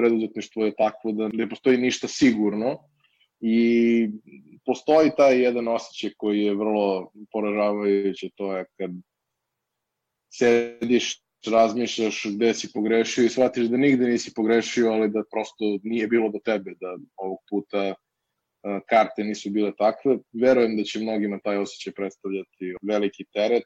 preduzetništvo je takvo da ne postoji ništa sigurno i postoji taj jedan osjećaj koji je vrlo poražavajući, to je kad sediš, razmišljaš gde si pogrešio i shvatiš da nigde nisi pogrešio, ali da prosto nije bilo do tebe, da ovog puta karte nisu bile takve. Verujem da će mnogima taj osjećaj predstavljati veliki teret.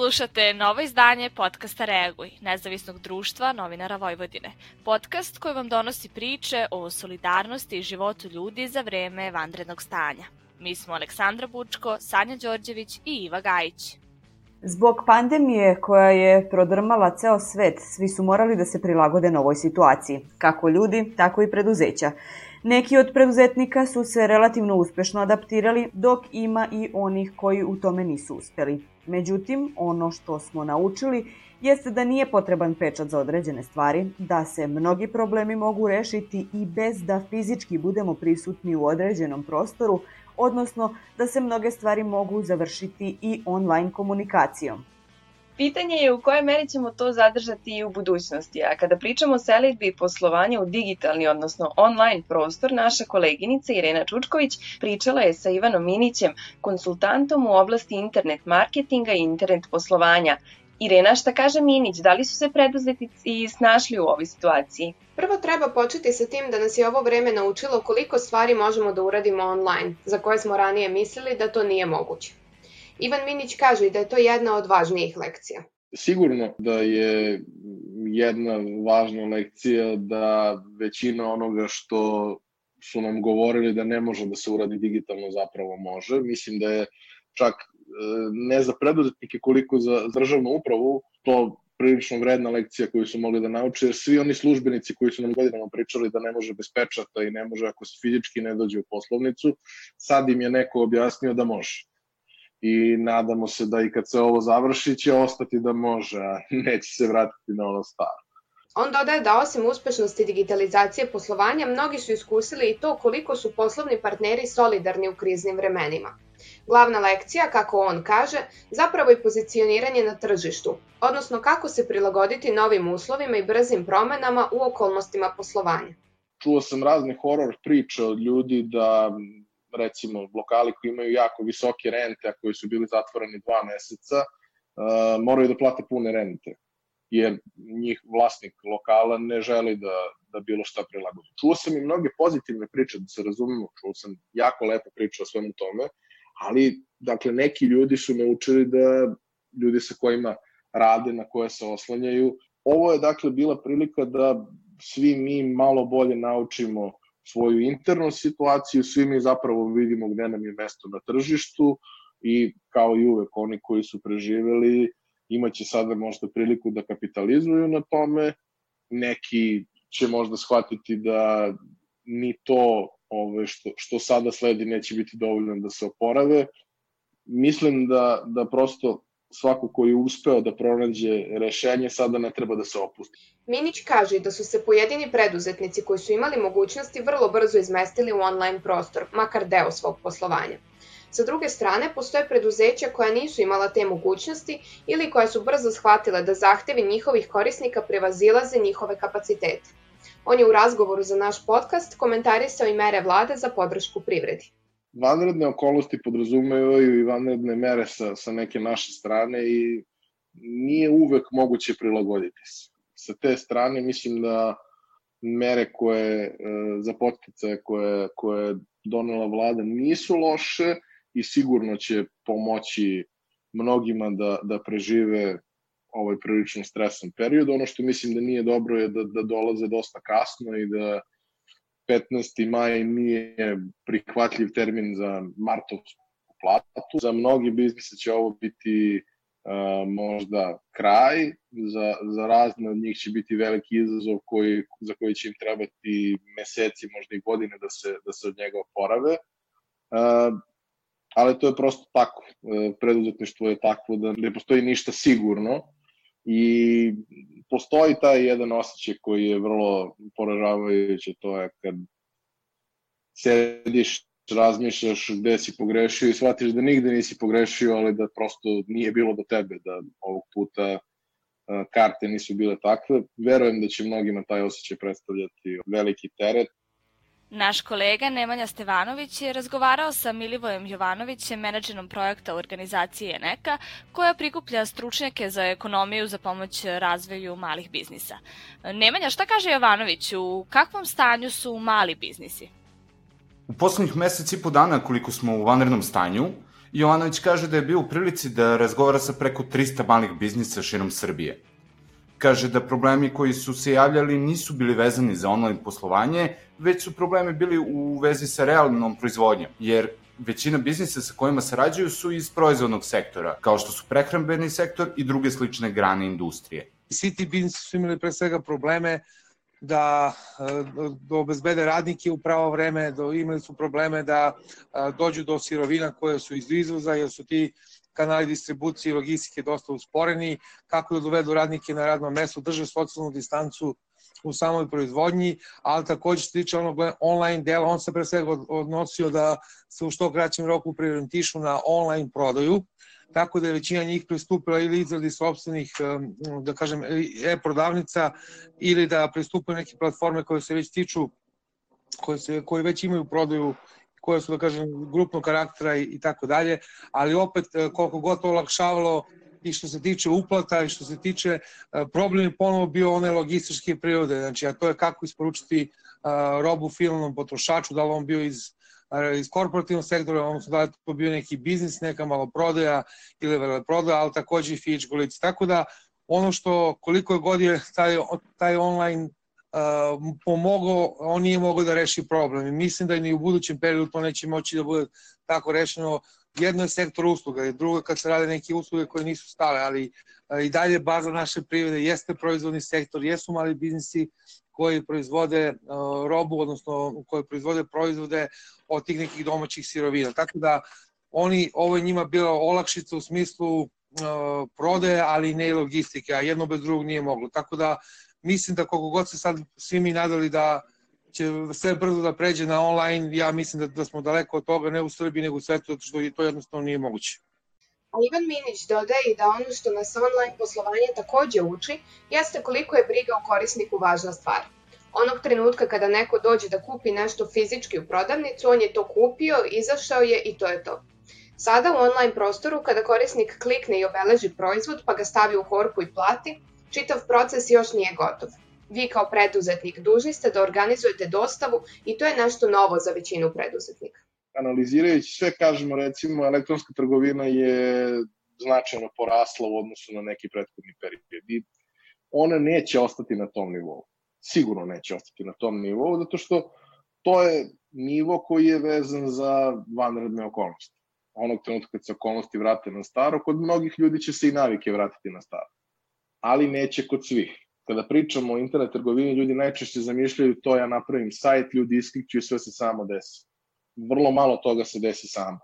Slušate novo izdanje podcasta Reaguj, nezavisnog društva novinara Vojvodine. Podcast koji vam donosi priče o solidarnosti i životu ljudi za vreme vanrednog stanja. Mi smo Aleksandra Bučko, Sanja Đorđević i Iva Gajić. Zbog pandemije koja je prodrmala ceo svet, svi su morali da se prilagode novoj situaciji, kako ljudi, tako i preduzeća. Neki od preduzetnika su se relativno uspešno adaptirali, dok ima i onih koji u tome nisu uspeli. Međutim, ono što smo naučili jeste da nije potreban pečat za određene stvari, da se mnogi problemi mogu rešiti i bez da fizički budemo prisutni u određenom prostoru, odnosno da se mnoge stvari mogu završiti i online komunikacijom. Pitanje je u kojoj meri ćemo to zadržati i u budućnosti, a kada pričamo o selitbi i poslovanju u digitalni, odnosno online prostor, naša koleginica Irena Čučković pričala je sa Ivanom Minićem, konsultantom u oblasti internet marketinga i internet poslovanja. Irena, šta kaže Minić, da li su se preduzetnici snašli u ovoj situaciji? Prvo treba početi sa tim da nas je ovo vreme naučilo koliko stvari možemo da uradimo online, za koje smo ranije mislili da to nije moguće. Ivan Minić kaže da je to jedna od važnijih lekcija. Sigurno da je jedna važna lekcija da većina onoga što su nam govorili da ne može da se uradi digitalno zapravo može. Mislim da je čak e, ne za preduzetnike koliko za državnu upravu to prilično vredna lekcija koju su mogli da nauče, jer svi oni službenici koji su nam godinama pričali da ne može bez pečata i ne može ako se fizički ne dođe u poslovnicu, sad im je neko objasnio da može i nadamo se da i kad se ovo završi će ostati da može, a neće se vratiti na ono staro. On dodaje da osim uspešnosti digitalizacije poslovanja, mnogi su iskusili i to koliko su poslovni partneri solidarni u kriznim vremenima. Glavna lekcija, kako on kaže, zapravo je pozicioniranje na tržištu, odnosno kako se prilagoditi novim uslovima i brzim promenama u okolnostima poslovanja. Čuo sam razne horor priče od ljudi da recimo lokali koji imaju jako visoke rente, a koji su bili zatvoreni dva meseca, uh, moraju da plate pune rente jer njih vlasnik lokala ne želi da, da bilo šta prilagodi. Čuo sam i mnoge pozitivne priče, da se razumemo, čuo sam jako lepo priče o svemu tome, ali dakle neki ljudi su naučili da ljudi sa kojima rade, na koje se oslanjaju. Ovo je dakle bila prilika da svi mi malo bolje naučimo svoju internu situaciju, svi mi zapravo vidimo gde nam je mesto na tržištu i kao i uvek oni koji su preživeli imaće sada možda priliku da kapitalizuju na tome, neki će možda shvatiti da ni to ove, što, što sada sledi neće biti dovoljno da se oporave. Mislim da, da prosto svako koji je uspeo da pronađe rešenje sada ne treba da se opusti. Minić kaže da su se pojedini preduzetnici koji su imali mogućnosti vrlo brzo izmestili u online prostor, makar deo svog poslovanja. Sa druge strane, postoje preduzeća koja nisu imala te mogućnosti ili koja su brzo shvatile da zahtevi njihovih korisnika prevazilaze njihove kapacitete. On je u razgovoru za naš podcast komentarisao i mere vlade za podršku privredi vanredne okolnosti podrazumevaju i vanredne mere sa, sa neke naše strane i nije uvek moguće prilagoditi se. Sa te strane mislim da mere koje e, za potkice koje, koje je donela vlada nisu loše i sigurno će pomoći mnogima da, da prežive ovaj prilično stresan period. Ono što mislim da nije dobro je da, da dolaze dosta kasno i da 15. maj nije prihvatljiv termin za martovsku platu. Za mnogi biznise će ovo biti uh, možda kraj, za, za razne od njih će biti veliki izazov koji, za koji će im trebati meseci, možda i godine da se, da se od njega oporave. Uh, ali to je prosto tako. Uh, preduzetništvo je takvo da ne postoji ništa sigurno i postoji taj jedan osjećaj koji je vrlo poražavajući, to je kad sediš, razmišljaš gde si pogrešio i shvatiš da nigde nisi pogrešio, ali da prosto nije bilo do tebe, da ovog puta karte nisu bile takve. Verujem da će mnogima taj osjećaj predstavljati veliki teret. Naš kolega Nemanja Stevanović je razgovarao sa Milivojem Jovanovićem, menadžerom projekta organizacije Eneka, koja prikuplja stručnjake za ekonomiju za pomoć razvoju malih biznisa. Nemanja, šta kaže Jovanović? U kakvom stanju su mali biznisi? U poslednjih meseci i po dana koliko smo u vanrednom stanju, Jovanović kaže da je bio u prilici da razgovara sa preko 300 malih biznisa širom Srbije. Kaže da problemi koji su se javljali nisu bili vezani za online poslovanje, već su problemi bili u vezi sa realnom proizvodnjom, jer većina biznisa sa kojima sarađuju su iz proizvodnog sektora, kao što su prehrambeni sektor i druge slične grane industrije. Svi ti biznisi su imali pre svega probleme da, da obezbede radnike u pravo vreme, da imali su probleme da dođu do sirovina koje su iz izvoza, jer su ti kanali distribucije i logistike dosta usporeni, kako da dovedu radnike na radno mesto, drže socijalnu distancu u samoj proizvodnji, ali takođe što tiče onog online dela, on se pre svega odnosio da se u što kraćem roku priorientišu na online prodaju, tako da je većina njih pristupila ili izradi sobstvenih, da kažem, e-prodavnica ili da pristupaju neke platforme koje se već tiču, koje, se, koje već imaju prodaju koje su, da kažem, grupnog karaktera i, i tako dalje, ali opet e, koliko god to olakšavalo i što se tiče uplata i što se tiče e, problem je ponovo bio one logističke prirode, znači a to je kako isporučiti robu finalnom potrošaču, da li on bio iz iz korporativnog sektora, odnosno da to bio neki biznis, neka malo prodaja ili veleprodaja, ali takođe i fizičko lice. Tako da ono što koliko je god je taj, taj online pomogao, on nije mogao da reši problem. I mislim da i u budućem periodu to neće moći da bude tako rešeno. Jedno je sektor usluga drugo kad se rade neke usluge koje nisu stale, ali i dalje baza naše privrede jeste proizvodni sektor, jesu mali biznisi koji proizvode robu, odnosno koji proizvode proizvode od tih nekih domaćih sirovina. Tako da oni, ovo je njima bila olakšica u smislu prodaje, ali ne i logistike, a jedno bez drugog nije moglo. Tako da mislim da koliko god se sad svi mi nadali da će sve brzo da pređe na online, ja mislim da, da smo daleko od toga, ne u Srbiji, nego u svetu, zato što to jednostavno nije moguće. A Ivan Minić dodaje da ono što nas online poslovanje takođe uči, jeste koliko je briga o korisniku važna stvar. Onog trenutka kada neko dođe da kupi nešto fizički u prodavnicu, on je to kupio, izašao je i to je to. Sada u online prostoru, kada korisnik klikne i obeleži proizvod pa ga stavi u korpu i plati, čitav proces još nije gotov. Vi kao preduzetnik dužni ste da organizujete dostavu i to je nešto novo za većinu preduzetnika analizirajući sve, kažemo, recimo, elektronska trgovina je značajno porasla u odnosu na neki prethodni period i ona neće ostati na tom nivou. Sigurno neće ostati na tom nivou, zato što to je nivo koji je vezan za vanredne okolnosti. Onog trenutka kad se okolnosti vrate na staro, kod mnogih ljudi će se i navike vratiti na staro. Ali neće kod svih. Kada pričamo o internet trgovini, ljudi najčešće zamišljaju to ja napravim sajt, ljudi isklikću i sve se samo desi vrlo malo toga se desi samo.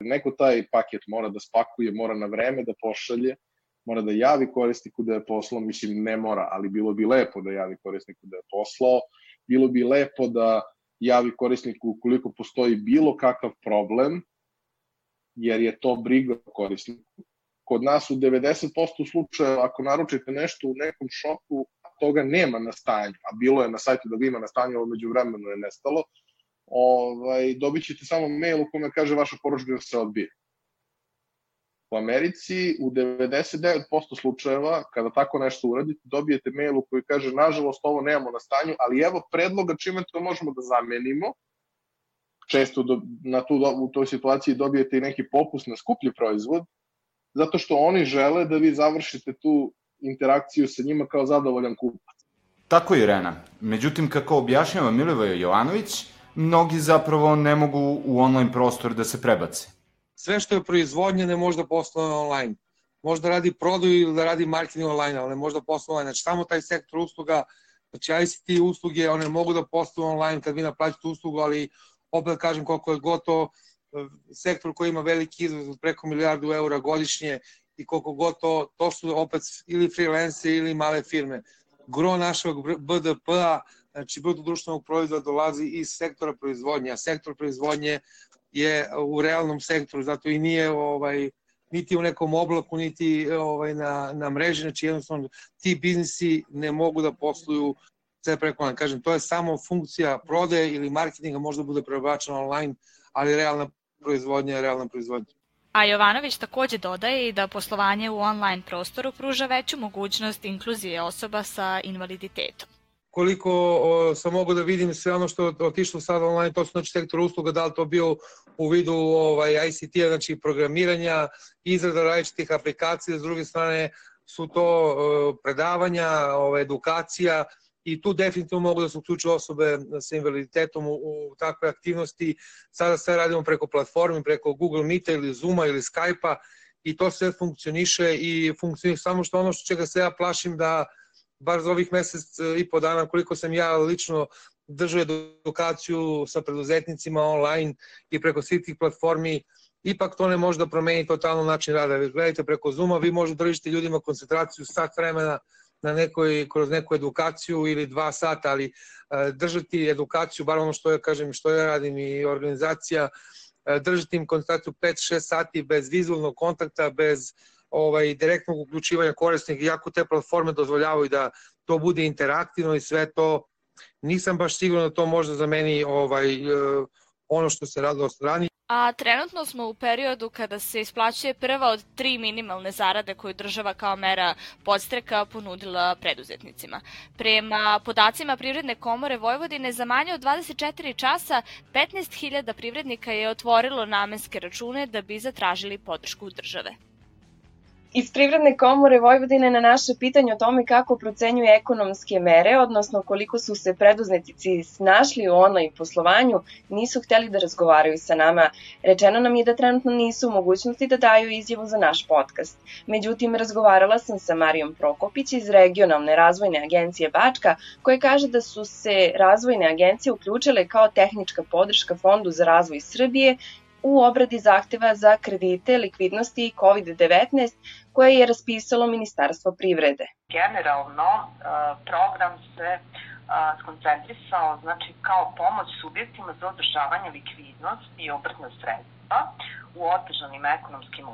Neko taj paket mora da spakuje, mora na vreme da pošalje, mora da javi korisniku da je poslao, mislim ne mora, ali bilo bi lepo da javi korisniku da je poslao, bilo bi lepo da javi korisniku ukoliko postoji bilo kakav problem, jer je to briga korisniku. Kod nas u 90% slučaja, ako naručite nešto u nekom šopu, toga nema na stanju, a bilo je na sajtu da ga ima na stanju, ali među vremenu je nestalo, ovaj, dobit ćete samo mail u kome kaže vaša poručbina se odbije. U Americi u 99% slučajeva kada tako nešto uradite dobijete mail u koji kaže nažalost ovo nemamo na stanju, ali evo predloga čime to možemo da zamenimo. Često do, na tu, u toj situaciji dobijete i neki popust na skuplji proizvod, zato što oni žele da vi završite tu interakciju sa njima kao zadovoljan kupac. Tako je, Irena. Međutim, kako objašnjava Milivoje Jovanović, mnogi zapravo ne mogu u online prostor da se prebace. Sve što je proizvodnje ne može da posluje online. Možda radi prodaju ili da radi marketing online, ali ne može da posluje online. Znači, samo taj sektor usluga, znači ICT usluge, one mogu da posluju online kad vi naplaćate uslugu, ali opet kažem koliko je gotovo sektor koji ima veliki izvoz od preko milijardu eura godišnje i koliko god to, to su opet ili freelance ili male firme. Gro našeg BDP-a znači bruto društvenog proizvoda dolazi iz sektora proizvodnje, a sektor proizvodnje je u realnom sektoru, zato i nije ovaj, niti u nekom oblaku, niti ovaj, na, na mreži, znači jednostavno ti biznisi ne mogu da posluju sve preko Kažem, to je samo funkcija prodaje ili marketinga, možda bude prebačeno online, ali realna proizvodnja je realna proizvodnja. A Jovanović takođe dodaje i da poslovanje u online prostoru pruža veću mogućnost inkluzije osoba sa invaliditetom koliko o, sam mogu da vidim sve ono što otišlo sad online, to su znači sektor usluga, da li to bio u vidu ovaj, ICT-a, znači programiranja, izrada različitih aplikacija, s druge strane su to o, predavanja, ovaj, edukacija, i tu definitivno mogu da se uključuju osobe sa invaliditetom u, u takve aktivnosti. Sada sve radimo preko platformi, preko Google Meeta ili Zooma ili Skype-a i to sve funkcioniše i funkcioniše samo što ono što čega se ja plašim da bar za ovih mesec e, i po dana koliko sam ja lično držao edukaciju sa preduzetnicima online i preko svih tih platformi, ipak to ne može da promeni totalno način rada. Već gledajte preko Zuma, vi možete držati ljudima koncentraciju sat vremena na nekoj, kroz neku edukaciju ili dva sata, ali e, držati edukaciju, bar ono što ja kažem, što ja radim i organizacija, e, držati im koncentraciju 5-6 sati bez vizualnog kontakta, bez ovaj, direktnog uključivanja korisnika, iako te platforme dozvoljavaju da to bude interaktivno i sve to, nisam baš siguran da to možda zameni ovaj, e, ono što se radilo strani. A trenutno smo u periodu kada se isplaćuje prva od tri minimalne zarade koju država kao mera podstreka ponudila preduzetnicima. Prema podacima Privredne komore Vojvodine za manje od 24 časa 15.000 privrednika je otvorilo namenske račune da bi zatražili podršku države. Iz Privredne komore Vojvodine na naše pitanje o tome kako procenjuju ekonomske mere, odnosno koliko su se preduzetnici snašli u online poslovanju, nisu hteli da razgovaraju sa nama. Rečeno nam je da trenutno nisu u mogućnosti da daju izjavu za naš podcast. Međutim, razgovarala sam sa Marijom Prokopić iz Regionalne razvojne agencije Bačka, koja kaže da su se razvojne agencije uključile kao tehnička podrška Fondu za razvoj Srbije u obradi zahteva za kredite, likvidnosti i COVID-19 koje je raspisalo Ministarstvo privrede. Generalno, e, program se e, skoncentrisao znači, kao pomoć subjektima za održavanje likvidnosti i obrtna sredstva u otežanim ekonomskim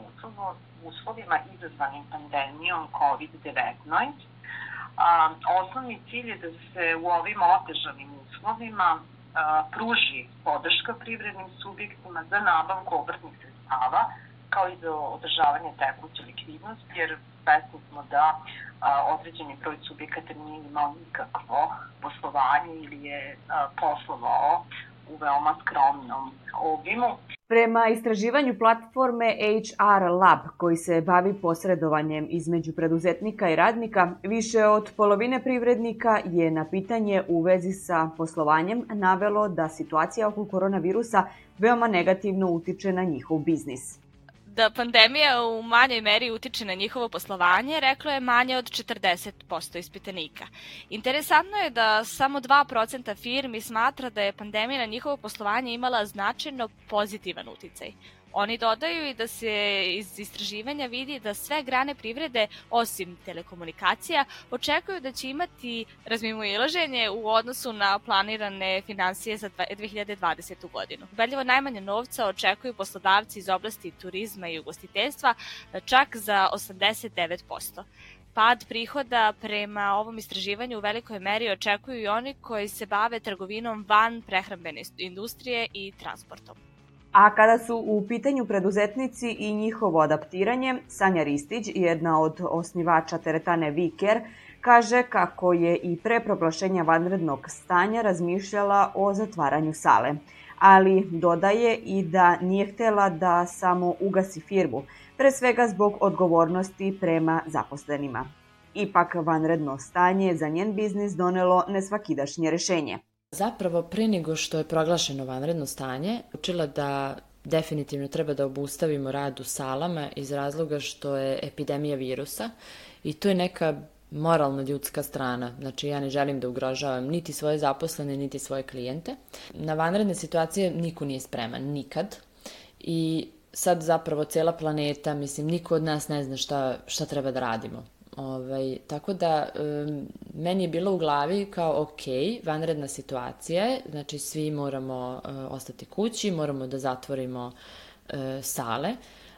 uslovima izazvanim pandemijom COVID-19. Osnovni cilj je da se u ovim otežanim uslovima pruži podrška privrednim subjektima za nabavku obrtnih sredstava kao i za održavanje tekuće likvidnosti, jer svesni smo da a, određeni broj subjekata nije imao nikakvo poslovanje ili je a, poslovao u veoma skromnom obimu. Prema istraživanju platforme HR Lab, koji se bavi posredovanjem između preduzetnika i radnika, više od polovine privrednika je na pitanje u vezi sa poslovanjem navelo da situacija oko koronavirusa veoma negativno utiče na njihov biznis. Da pandemija u manjoj meri utiče na njihovo poslovanje, reklo je manje od 40% ispitanika. Interesantno je da samo 2% firmi smatra da je pandemija na njihovo poslovanje imala značajno pozitivan uticaj. Oni dodaju i da se iz istraživanja vidi da sve grane privrede, osim telekomunikacija, očekuju da će imati ilaženje u odnosu na planirane financije za 2020. godinu. Ubedljivo najmanje novca očekuju poslodavci iz oblasti turizma i ugostiteljstva, čak za 89%. Pad prihoda prema ovom istraživanju u velikoj meri očekuju i oni koji se bave trgovinom van prehrambene industrije i transportom. A kada su u pitanju preduzetnici i njihovo adaptiranje, Sanja Ristić, jedna od osnivača teretane Viker, kaže kako je i pre proglašenja vanrednog stanja razmišljala o zatvaranju sale. Ali dodaje i da nije htela da samo ugasi firmu, pre svega zbog odgovornosti prema zaposlenima. Ipak vanredno stanje za njen biznis donelo nesvakidašnje rešenje. Zapravo, pre nego što je proglašeno vanredno stanje, učila da definitivno treba da obustavimo rad u salama iz razloga što je epidemija virusa i to je neka moralna ljudska strana. Znači, ja ne želim da ugrožavam niti svoje zaposlene, niti svoje klijente. Na vanredne situacije niko nije spreman, nikad. I sad zapravo cela planeta, mislim, niko od nas ne zna šta, šta treba da radimo Ovaj, tako da, um, meni je bilo u glavi kao, ok, vanredna situacija je, znači svi moramo uh, ostati kući, moramo da zatvorimo uh, sale,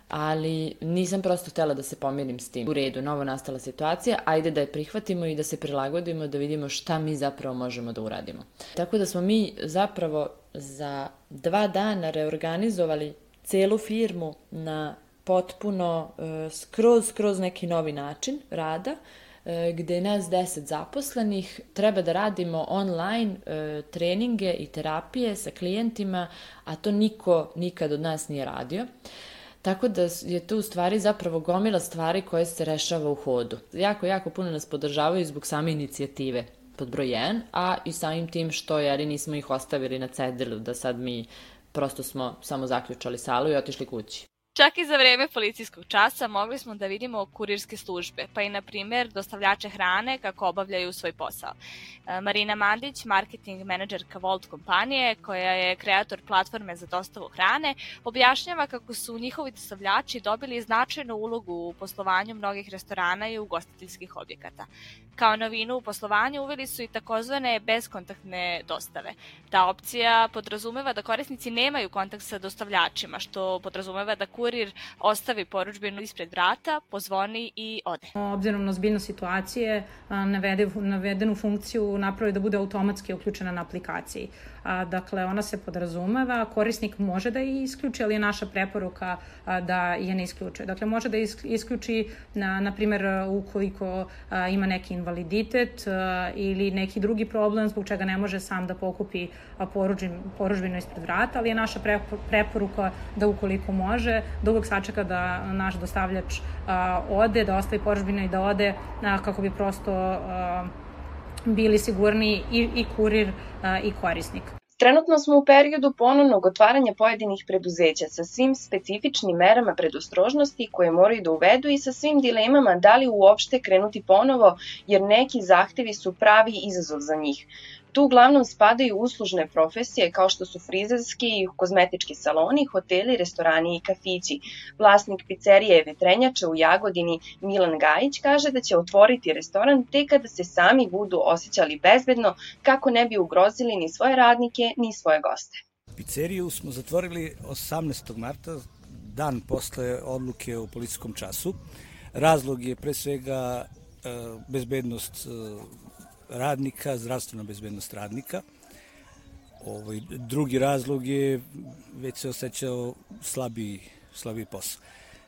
ali nisam prosto htela da se pomirim s tim. U redu, novo nastala situacija, ajde da je prihvatimo i da se prilagodimo, da vidimo šta mi zapravo možemo da uradimo. Tako da smo mi zapravo za dva dana reorganizovali celu firmu na potpuno e, skroz, skroz neki novi način rada, e, gde nas 10 zaposlenih treba da radimo online e, treninge i terapije sa klijentima, a to niko nikad od nas nije radio. Tako da je to u stvari zapravo gomila stvari koje se rešava u hodu. Jako, jako puno nas podržavaju zbog same inicijative pod broj 1, a i samim tim što jeli nismo ih ostavili na cedilu da sad mi prosto smo samo zaključali salu i otišli kući. Čak i za vreme policijskog časa mogli smo da vidimo kurirske službe, pa i na primer dostavljače hrane kako obavljaju svoj posao. E, Marina Mandić, marketing menadžerka Volt kompanije, koja je kreator platforme za dostavu hrane, objašnjava kako su njihovi dostavljači dobili značajnu ulogu u poslovanju mnogih restorana i ugostiteljskih objekata. Kao novinu u poslovanju uveli su i takozvane beskontaktne dostave. Ta opcija podrazumeva da korisnici nemaju kontakt sa dostavljačima, što podrazumeva da kurir ostavi poručbinu ispred vrata, pozvoni i ode. Obzirom na zbiljno situacije, navede, navedenu funkciju napravi da bude automatski uključena na aplikaciji. A, dakle, ona se podrazumeva, korisnik može da je isključi, ali je naša preporuka a, da je ne isključuje. Dakle, može da isključi, na, na primer, ukoliko a, ima neki invaliditet a, ili neki drugi problem zbog čega ne može sam da pokupi poručbinu ispred vrata, ali je naša preporuka da ukoliko može, da uvek sačeka da naš dostavljač a, ode, da ostavi poručbinu i da ode a, kako bi prosto a, bili sigurni i, i kurir a, i korisnik. Trenutno smo u periodu ponovnog otvaranja pojedinih preduzeća sa svim specifičnim merama predostrožnosti koje moraju da uvedu i sa svim dilemama da li uopšte krenuti ponovo jer neki zahtevi su pravi izazov za njih. Tu uglavnom spadaju uslužne profesije kao što su frizerski i kozmetički saloni, hoteli, restorani i kafići. Vlasnik pizzerije Vetrenjača u Jagodini Milan Gajić kaže da će otvoriti restoran te kada se sami budu osjećali bezbedno kako ne bi ugrozili ni svoje radnike ni svoje goste. Pizzeriju smo zatvorili 18. marta, dan posle odluke o policijskom času. Razlog je pre svega e, bezbednost e, radnika, zdravstvena bezbednost radnika. Ovaj, drugi razlog je već se osjećao slabiji, slabiji posao.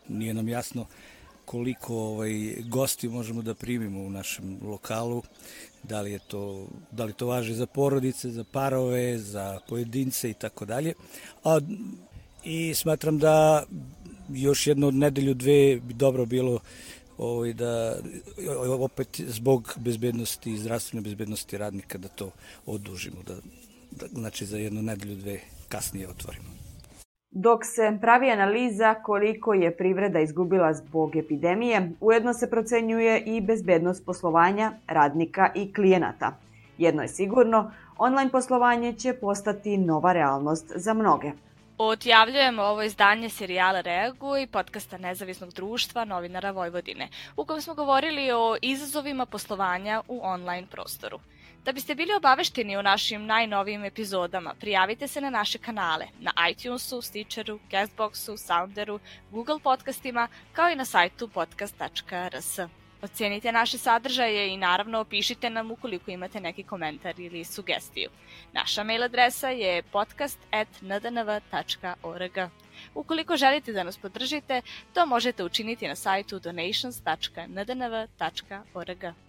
Nije nam jasno koliko ovaj, gosti možemo da primimo u našem lokalu, da li, je to, da li to važi za porodice, za parove, za pojedince i tako dalje. A, I smatram da još jedno od nedelju, dve bi dobro bilo ovaj, da opet zbog bezbednosti i zdravstvene bezbednosti radnika da to odužimo, da, da znači za jednu nedelju, dve kasnije otvorimo. Dok se pravi analiza koliko je privreda izgubila zbog epidemije, ujedno se procenjuje i bezbednost poslovanja radnika i klijenata. Jedno je sigurno, online poslovanje će postati nova realnost za mnoge. Odjavljujemo ovo izdanje serijala Reagu i podcasta Nezavisnog društva novinara Vojvodine, u kojem smo govorili o izazovima poslovanja u online prostoru. Da biste bili obavešteni o našim najnovijim epizodama, prijavite se na naše kanale na iTunesu, Stitcheru, Castboxu, Sounderu, Google podcastima, kao i na sajtu podcast.rs. Ocenite naše sadržaje i naravno opišite nam ukoliko imate neki komentar ili sugestiju. Naša mail adresa je podcast.ndnv.org. Ukoliko želite da nas podržite, to možete učiniti na sajtu donations.ndnv.org.